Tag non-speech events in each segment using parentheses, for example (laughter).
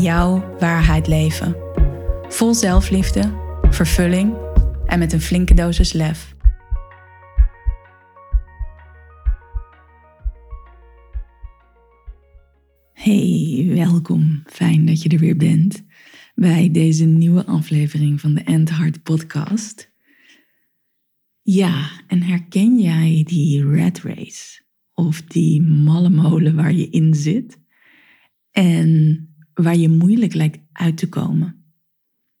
jouw waarheid leven. Vol zelfliefde, vervulling en met een flinke dosis lef. Hey, welkom. Fijn dat je er weer bent bij deze nieuwe aflevering van de End Heart podcast. Ja, en herken jij die red race of die malle molen waar je in zit? En waar je moeilijk lijkt uit te komen.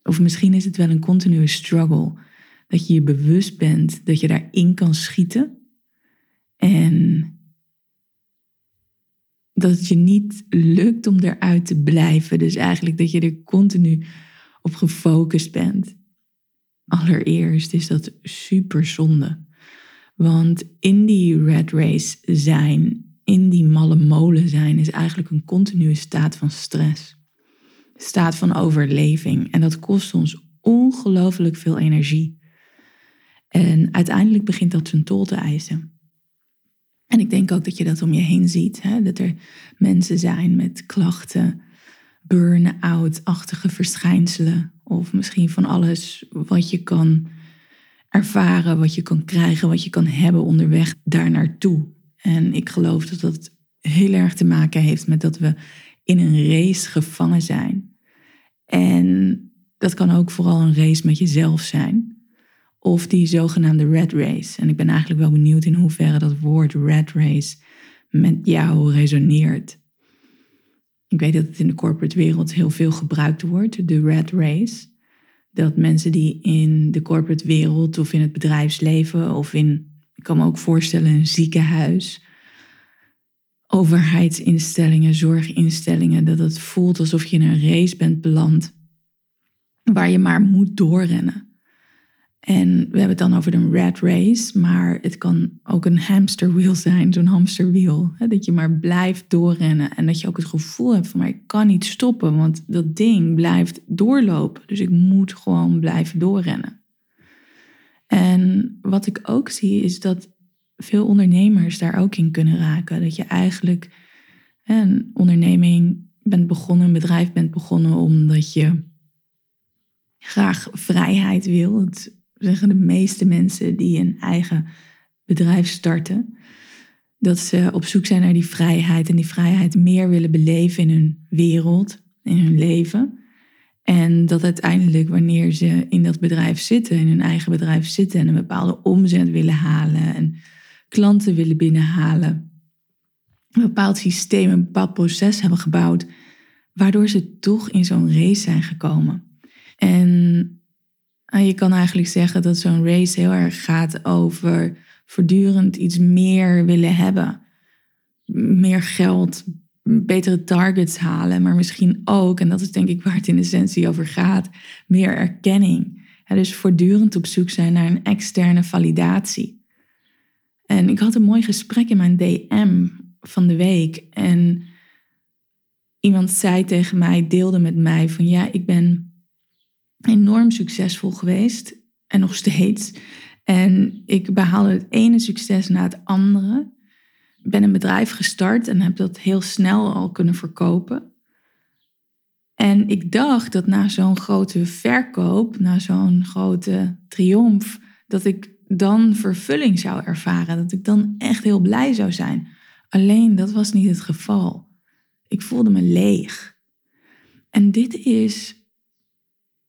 Of misschien is het wel een continue struggle. Dat je je bewust bent dat je daarin kan schieten. En dat het je niet lukt om eruit te blijven. Dus eigenlijk dat je er continu op gefocust bent. Allereerst is dat super zonde. Want in die red race zijn in die malle molen zijn is eigenlijk een continue staat van stress. Staat van overleving. En dat kost ons ongelooflijk veel energie. En uiteindelijk begint dat zijn tol te eisen. En ik denk ook dat je dat om je heen ziet. Hè? Dat er mensen zijn met klachten, burn-out-achtige verschijnselen. Of misschien van alles wat je kan ervaren, wat je kan krijgen, wat je kan hebben onderweg daar naartoe. En ik geloof dat dat heel erg te maken heeft met dat we in een race gevangen zijn. En dat kan ook vooral een race met jezelf zijn. Of die zogenaamde red race. En ik ben eigenlijk wel benieuwd in hoeverre dat woord red race met jou resoneert. Ik weet dat het in de corporate wereld heel veel gebruikt wordt, de red race. Dat mensen die in de corporate wereld of in het bedrijfsleven of in ik kan me ook voorstellen een ziekenhuis, overheidsinstellingen, zorginstellingen, dat het voelt alsof je in een race bent beland waar je maar moet doorrennen. En we hebben het dan over een rat race, maar het kan ook een hamsterwiel zijn, zo'n hamsterwiel. Dat je maar blijft doorrennen en dat je ook het gevoel hebt van, maar ik kan niet stoppen, want dat ding blijft doorlopen. Dus ik moet gewoon blijven doorrennen. En wat ik ook zie is dat veel ondernemers daar ook in kunnen raken. Dat je eigenlijk een onderneming bent begonnen, een bedrijf bent begonnen omdat je graag vrijheid wil. Dat zeggen de meeste mensen die een eigen bedrijf starten. Dat ze op zoek zijn naar die vrijheid en die vrijheid meer willen beleven in hun wereld, in hun leven. En dat uiteindelijk wanneer ze in dat bedrijf zitten, in hun eigen bedrijf zitten en een bepaalde omzet willen halen en klanten willen binnenhalen, een bepaald systeem, een bepaald proces hebben gebouwd, waardoor ze toch in zo'n race zijn gekomen. En je kan eigenlijk zeggen dat zo'n race heel erg gaat over voortdurend iets meer willen hebben. Meer geld, betere targets halen, maar misschien ook, en dat is denk ik waar het in essentie over gaat, meer erkenning. dus voortdurend op zoek zijn naar een externe validatie. En ik had een mooi gesprek in mijn DM van de week en iemand zei tegen mij, deelde met mij van ja, ik ben enorm succesvol geweest en nog steeds. En ik behaalde het ene succes na het andere ben een bedrijf gestart en heb dat heel snel al kunnen verkopen. En ik dacht dat na zo'n grote verkoop, na zo'n grote triomf, dat ik dan vervulling zou ervaren. Dat ik dan echt heel blij zou zijn. Alleen dat was niet het geval. Ik voelde me leeg. En dit is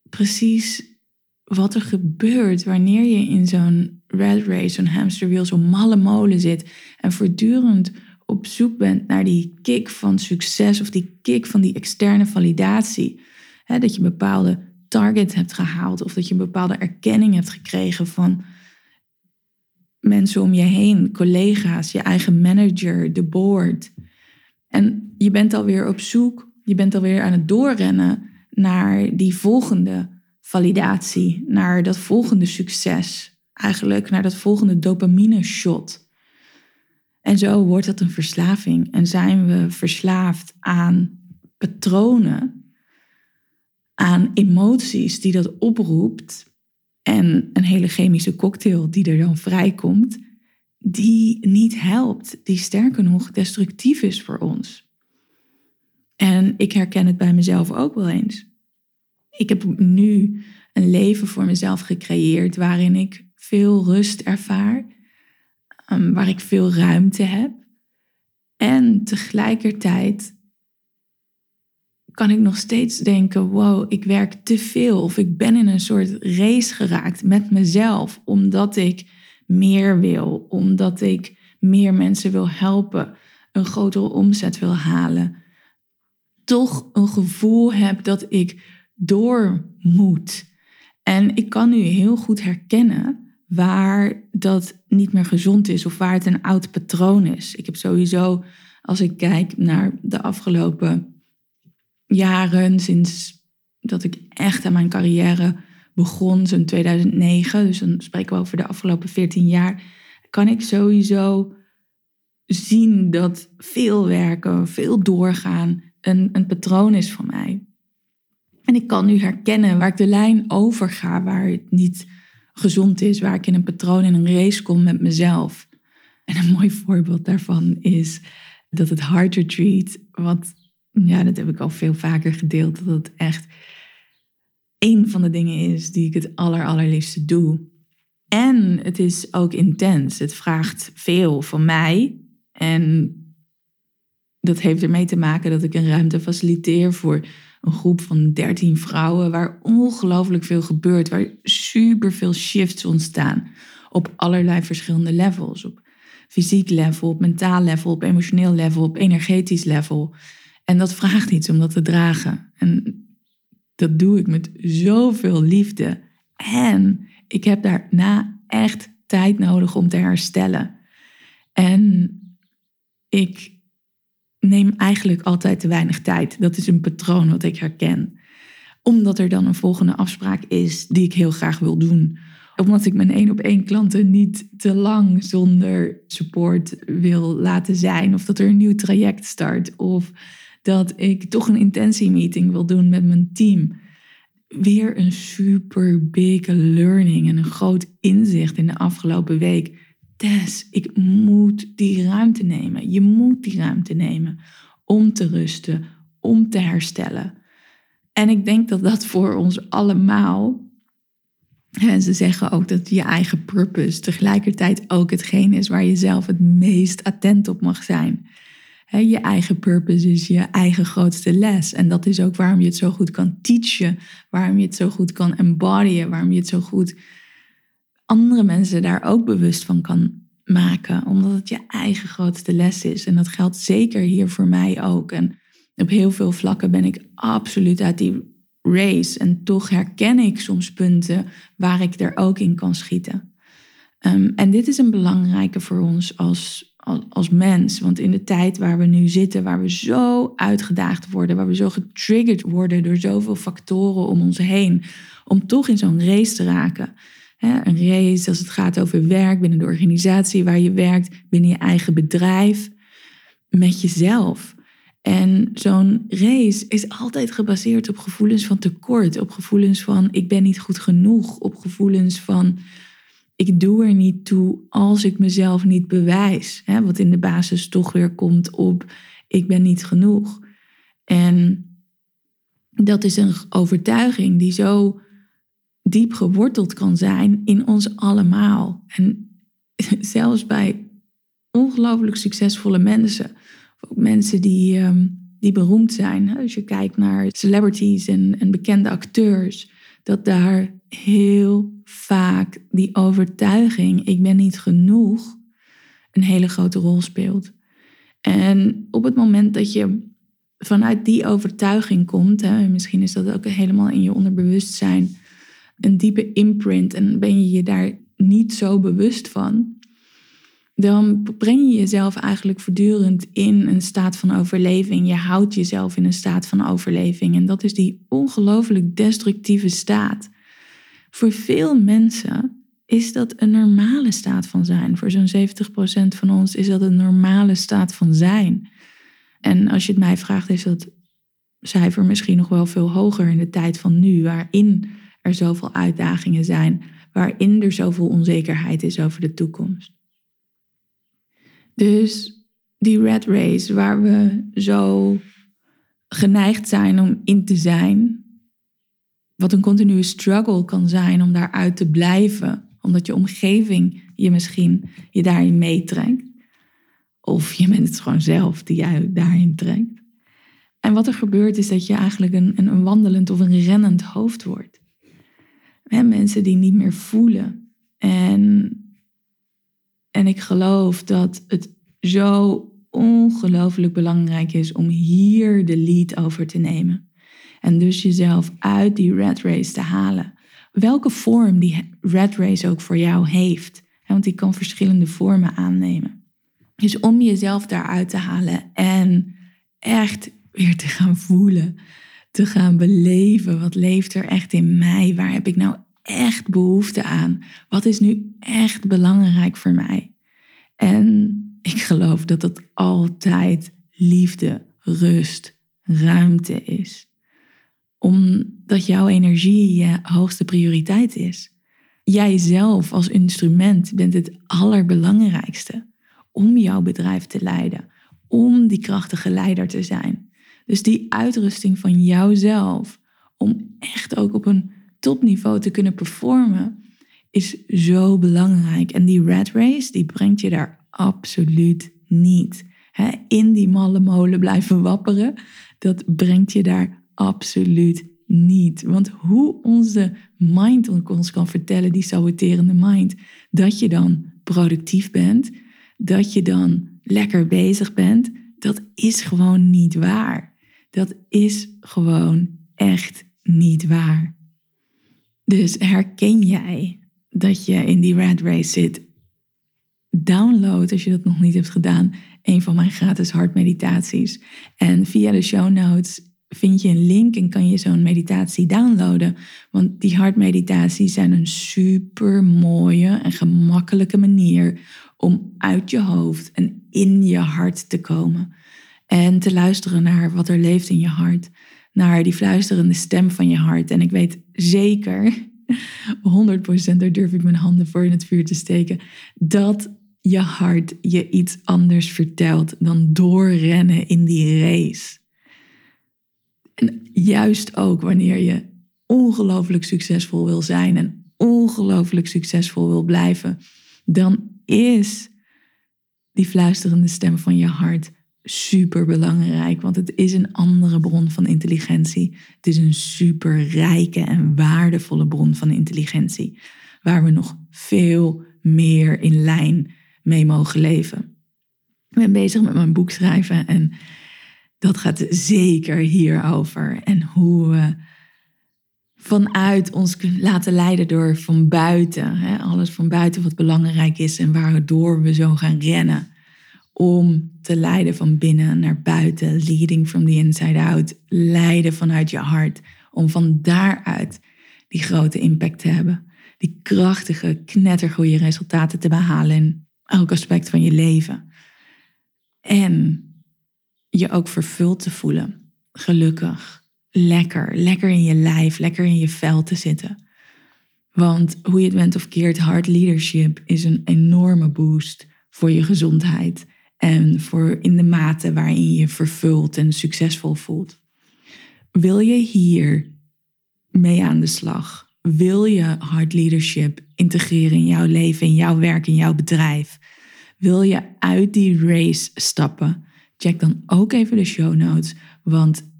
precies wat er gebeurt wanneer je in zo'n red race, zo'n hamsterwiel, zo'n malle molen zit en voortdurend op zoek bent naar die kick van succes of die kick van die externe validatie. dat je een bepaalde target hebt gehaald of dat je een bepaalde erkenning hebt gekregen van mensen om je heen, collega's, je eigen manager, de board. En je bent alweer op zoek Je bent alweer aan het doorrennen naar die volgende validatie, naar dat volgende succes, eigenlijk naar dat volgende dopamine shot. En zo wordt dat een verslaving en zijn we verslaafd aan patronen, aan emoties die dat oproept en een hele chemische cocktail die er dan vrijkomt, die niet helpt, die sterker nog destructief is voor ons. En ik herken het bij mezelf ook wel eens. Ik heb nu een leven voor mezelf gecreëerd waarin ik veel rust ervaar, ehm, waar ik veel ruimte heb. En tegelijkertijd kan ik nog steeds denken: wow, ik werk te veel. Of ik ben in een soort race geraakt met mezelf, omdat ik meer wil, omdat ik meer mensen wil helpen, een grotere omzet wil halen. Toch een gevoel heb dat ik door moet. En ik kan nu heel goed herkennen waar dat niet meer gezond is of waar het een oud patroon is. Ik heb sowieso, als ik kijk naar de afgelopen jaren, sinds dat ik echt aan mijn carrière begon, zo'n 2009, dus dan spreken we over de afgelopen 14 jaar, kan ik sowieso zien dat veel werken, veel doorgaan een, een patroon is voor mij. En ik kan nu herkennen waar ik de lijn over ga, waar het niet gezond is, waar ik in een patroon in een race kom met mezelf. En een mooi voorbeeld daarvan is dat het Heart Retreat, wat ja, dat heb ik al veel vaker gedeeld, dat het echt een van de dingen is die ik het aller, allerliefste doe. En het is ook intens. Het vraagt veel van mij. En dat heeft ermee te maken dat ik een ruimte faciliteer voor een groep van 13 vrouwen, waar ongelooflijk veel gebeurt, waar super veel shifts ontstaan op allerlei verschillende levels. Op fysiek level, op mentaal level, op emotioneel level, op energetisch level. En dat vraagt iets om dat te dragen. En dat doe ik met zoveel liefde. En ik heb daarna echt tijd nodig om te herstellen. En ik neem eigenlijk altijd te weinig tijd. Dat is een patroon wat ik herken. Omdat er dan een volgende afspraak is die ik heel graag wil doen. Omdat ik mijn één op één klanten niet te lang zonder support wil laten zijn. Of dat er een nieuw traject start. Of dat ik toch een intentiemeeting wil doen met mijn team. Weer een super big learning en een groot inzicht in de afgelopen week. Tess, ik moet die ruimte nemen. Je moet die ruimte nemen om te rusten, om te herstellen. En ik denk dat dat voor ons allemaal. En ze zeggen ook dat je eigen purpose tegelijkertijd ook hetgeen is waar je zelf het meest attent op mag zijn je eigen purpose is je eigen grootste les. En dat is ook waarom je het zo goed kan teachen, waarom je het zo goed kan embodyen, waarom je het zo goed andere mensen daar ook bewust van kan maken, omdat het je eigen grootste les is. En dat geldt zeker hier voor mij ook. En op heel veel vlakken ben ik absoluut uit die race. En toch herken ik soms punten waar ik er ook in kan schieten. Ehm, en dit is een belangrijke voor ons als als, mens. Want in de tijd waar we nu zitten, waar we zo uitgedaagd worden, waar we zo getriggerd worden door zoveel factoren om ons heen, om toch in zo'n race te raken. Een race als het gaat over werk binnen de organisatie waar je werkt, binnen je eigen bedrijf, met jezelf. En zo'n race is altijd gebaseerd op gevoelens van tekort, op gevoelens van ik ben niet goed genoeg, op gevoelens van ik doe er niet toe als ik mezelf niet bewijs. Hè, wat in de basis toch weer komt op ik ben niet genoeg. En dat is een overtuiging die zo diep geworteld kan zijn in ons allemaal. En (laughs) zelfs bij ongelooflijk succesvolle mensen, ook mensen die, ehm, die beroemd zijn. Als je kijkt naar celebrities en, en bekende acteurs, dat daar heel vaak die overtuiging, ik ben niet genoeg, een hele grote rol speelt. En op het moment dat je vanuit die overtuiging komt, hè, misschien is dat ook helemaal in je onderbewustzijn, een diepe imprint en ben je je daar niet zo bewust van, dan breng je jezelf eigenlijk voortdurend in een staat van overleving. Je houdt jezelf in een staat van overleving. En dat is die ongelooflijk destructieve staat. Voor veel mensen is dat een normale staat van zijn. Voor zo'n 70% van ons is dat een normale staat van zijn. En als je het mij vraagt, is dat cijfer misschien nog wel veel hoger in de tijd van nu, waarin er zoveel uitdagingen zijn, waarin er zoveel onzekerheid is over de toekomst. Dus die red race waar we zo geneigd zijn om in te zijn, wat een continue struggle kan zijn om daaruit te blijven, omdat je omgeving je misschien je daarin meetrekt. Of je bent het gewoon zelf die je daarin trekt. En wat er gebeurt is dat je eigenlijk een, een wandelend of een rennend hoofd wordt. Mensen die niet meer voelen. En, en ik geloof dat het zo ongelooflijk belangrijk is om hier de lead over te nemen. En dus jezelf uit die red race te halen. Welke vorm die red race ook voor jou heeft. Want die kan verschillende vormen aannemen. Dus om jezelf daaruit te halen en echt weer te gaan voelen, te gaan beleven. Wat leeft er echt in mij? Waar heb ik nou echt behoefte aan? Wat is nu echt belangrijk voor mij? En ik geloof dat dat altijd liefde, rust, ruimte is. Omdat jouw energie je hoogste prioriteit is. Jijzelf als instrument bent het allerbelangrijkste om jouw bedrijf te leiden, om die krachtige leider te zijn. Dus die uitrusting van jouzelf, om echt ook op een topniveau te kunnen performen, is zo belangrijk. En die red race, die brengt je daar absoluut niet. in die malle molen blijven wapperen, dat brengt je daar absoluut niet. Want hoe onze mind ons kan vertellen, die saboterende mind, dat je dan productief bent, dat je dan lekker bezig bent, dat is gewoon niet waar. Dat is gewoon echt niet waar. Dus herken jij dat je in die red race zit? Download, als je dat nog niet hebt gedaan, een van mijn gratis hartmeditaties. En via de show notes vind je een link en kan je zo'n meditatie downloaden. Want die hartmeditaties zijn een super mooie en gemakkelijke manier om uit je hoofd en in je hart te komen. En te luisteren naar wat er leeft in je hart. Naar die fluisterende stem van je hart. En ik weet zeker, (laughs) 100% daar durf ik mijn handen voor in het vuur te steken, dat je hart je iets anders vertelt dan doorrennen in die race. En juist ook wanneer je ongelooflijk succesvol wil zijn en ongelooflijk succesvol wil blijven, dan is die fluisterende stem van je hart super belangrijk, want het is een andere bron van intelligentie. Het is een super rijke en waardevolle bron van intelligentie, waar we nog veel meer in lijn mee mogen leven. Ik ben bezig met mijn boek schrijven en dat gaat zeker hierover. En hoe we vanuit ons laten leiden door van buiten. Hè? Alles van buiten wat belangrijk is en waardoor we zo gaan rennen. Om te leiden van binnen naar buiten. Leading from the inside out. Leiden vanuit je hart. Om van daaruit die grote impact te hebben. Die krachtige, knettergoeie resultaten te behalen in elk aspect van je leven. En je ook vervuld te voelen. Gelukkig lekker, lekker in je lijf, lekker in je vel te zitten. Want hoe je het bent of keert, hard leadership is een enorme boost voor je gezondheid en voor in de mate waarin je vervuld en succesvol voelt. Wil je hier mee aan de slag? Wil je hard leadership integreren in jouw leven, in jouw werk, in jouw bedrijf? Wil je uit die race stappen? Check dan ook even de show notes, want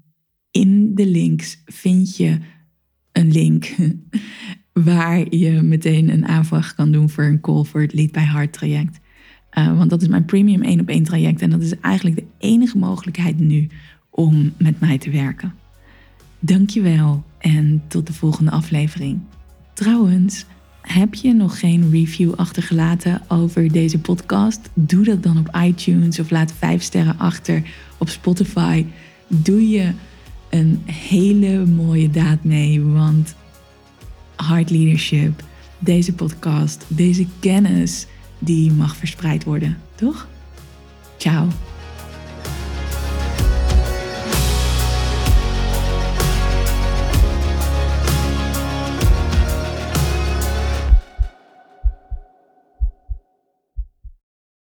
in de links vind je een link (laughs) waar je meteen een aanvraag kan doen voor een call voor het Lead by Heart traject. Uh, want dat is mijn premium 1 op 1 traject en dat is eigenlijk de enige mogelijkheid nu om met mij te werken. Dankjewel en tot de volgende aflevering. Trouwens, heb je nog geen review achtergelaten over deze podcast? Doe dat dan op iTunes of laat vijf sterren achter op Spotify. Doe je een hele mooie daad mee, want Hard Leadership, deze podcast, deze kennis, die mag verspreid worden, toch? Ciao.